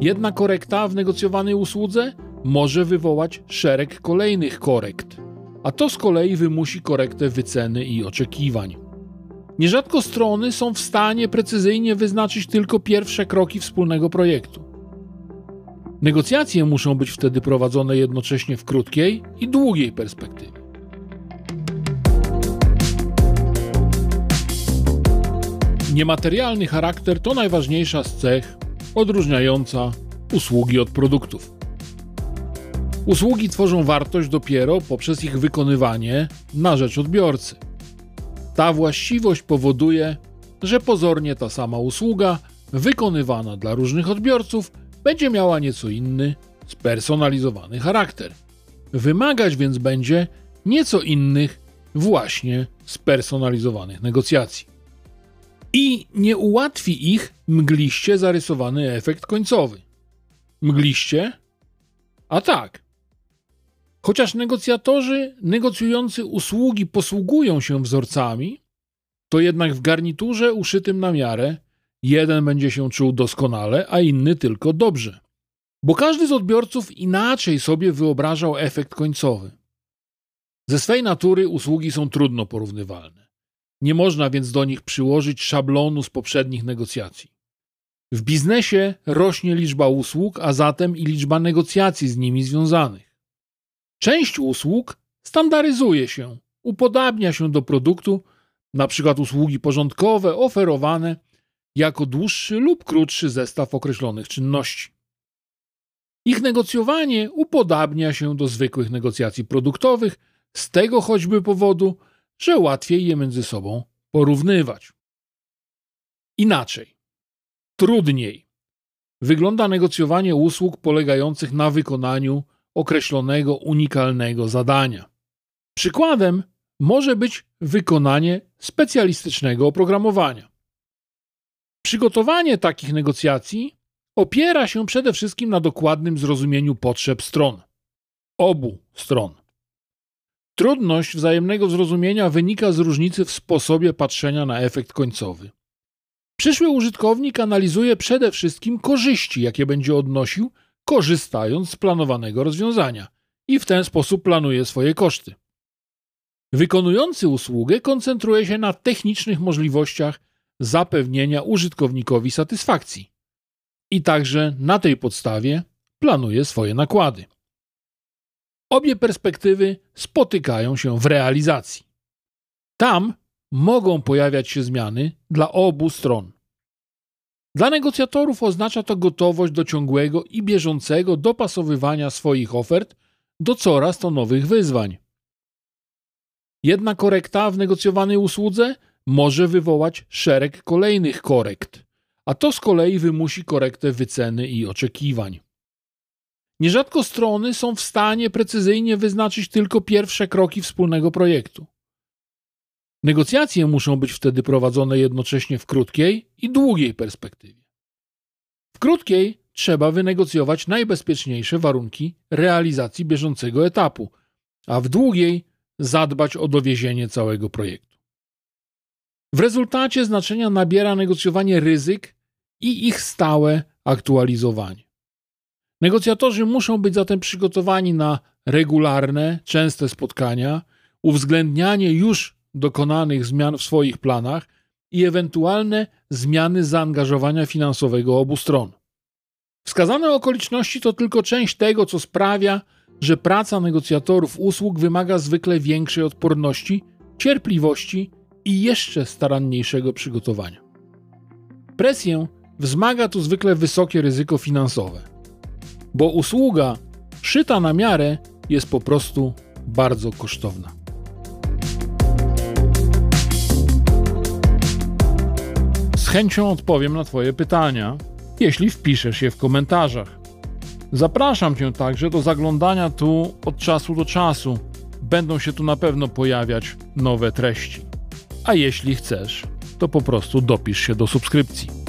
Jedna korekta w negocjowanej usłudze może wywołać szereg kolejnych korekt, a to z kolei wymusi korektę wyceny i oczekiwań. Nierzadko strony są w stanie precyzyjnie wyznaczyć tylko pierwsze kroki wspólnego projektu. Negocjacje muszą być wtedy prowadzone jednocześnie w krótkiej i długiej perspektywie. Niematerialny charakter to najważniejsza z cech odróżniająca usługi od produktów. Usługi tworzą wartość dopiero poprzez ich wykonywanie na rzecz odbiorcy. Ta właściwość powoduje, że pozornie ta sama usługa, wykonywana dla różnych odbiorców, będzie miała nieco inny, spersonalizowany charakter. Wymagać więc będzie nieco innych, właśnie spersonalizowanych negocjacji. I nie ułatwi ich mgliście zarysowany efekt końcowy. Mgliście? A tak. Chociaż negocjatorzy negocjujący usługi posługują się wzorcami, to jednak w garniturze uszytym na miarę jeden będzie się czuł doskonale, a inny tylko dobrze. Bo każdy z odbiorców inaczej sobie wyobrażał efekt końcowy. Ze swej natury usługi są trudno porównywalne. Nie można więc do nich przyłożyć szablonu z poprzednich negocjacji. W biznesie rośnie liczba usług, a zatem i liczba negocjacji z nimi związanych. Część usług standaryzuje się, upodabnia się do produktu, np. usługi porządkowe oferowane jako dłuższy lub krótszy zestaw określonych czynności. Ich negocjowanie upodabnia się do zwykłych negocjacji produktowych z tego choćby powodu, że łatwiej je między sobą porównywać. Inaczej, trudniej wygląda negocjowanie usług polegających na wykonaniu określonego unikalnego zadania. Przykładem może być wykonanie specjalistycznego oprogramowania. Przygotowanie takich negocjacji opiera się przede wszystkim na dokładnym zrozumieniu potrzeb stron, obu stron. Trudność wzajemnego zrozumienia wynika z różnicy w sposobie patrzenia na efekt końcowy. Przyszły użytkownik analizuje przede wszystkim korzyści, jakie będzie odnosił, korzystając z planowanego rozwiązania i w ten sposób planuje swoje koszty. Wykonujący usługę koncentruje się na technicznych możliwościach zapewnienia użytkownikowi satysfakcji i także na tej podstawie planuje swoje nakłady. Obie perspektywy spotykają się w realizacji. Tam mogą pojawiać się zmiany dla obu stron. Dla negocjatorów oznacza to gotowość do ciągłego i bieżącego dopasowywania swoich ofert do coraz to nowych wyzwań. Jedna korekta w negocjowanej usłudze może wywołać szereg kolejnych korekt, a to z kolei wymusi korektę wyceny i oczekiwań. Nierzadko strony są w stanie precyzyjnie wyznaczyć tylko pierwsze kroki wspólnego projektu. Negocjacje muszą być wtedy prowadzone jednocześnie w krótkiej i długiej perspektywie. W krótkiej trzeba wynegocjować najbezpieczniejsze warunki realizacji bieżącego etapu, a w długiej zadbać o dowiezienie całego projektu. W rezultacie znaczenia nabiera negocjowanie ryzyk i ich stałe aktualizowanie. Negocjatorzy muszą być zatem przygotowani na regularne, częste spotkania, uwzględnianie już dokonanych zmian w swoich planach i ewentualne zmiany zaangażowania finansowego obu stron. Wskazane okoliczności to tylko część tego, co sprawia, że praca negocjatorów usług wymaga zwykle większej odporności, cierpliwości i jeszcze staranniejszego przygotowania. Presję wzmaga tu zwykle wysokie ryzyko finansowe, bo usługa szyta na miarę jest po prostu bardzo kosztowna. Z chęcią odpowiem na Twoje pytania, jeśli wpiszesz je w komentarzach. Zapraszam Cię także do zaglądania tu od czasu do czasu. Będą się tu na pewno pojawiać nowe treści. A jeśli chcesz, to po prostu dopisz się do subskrypcji.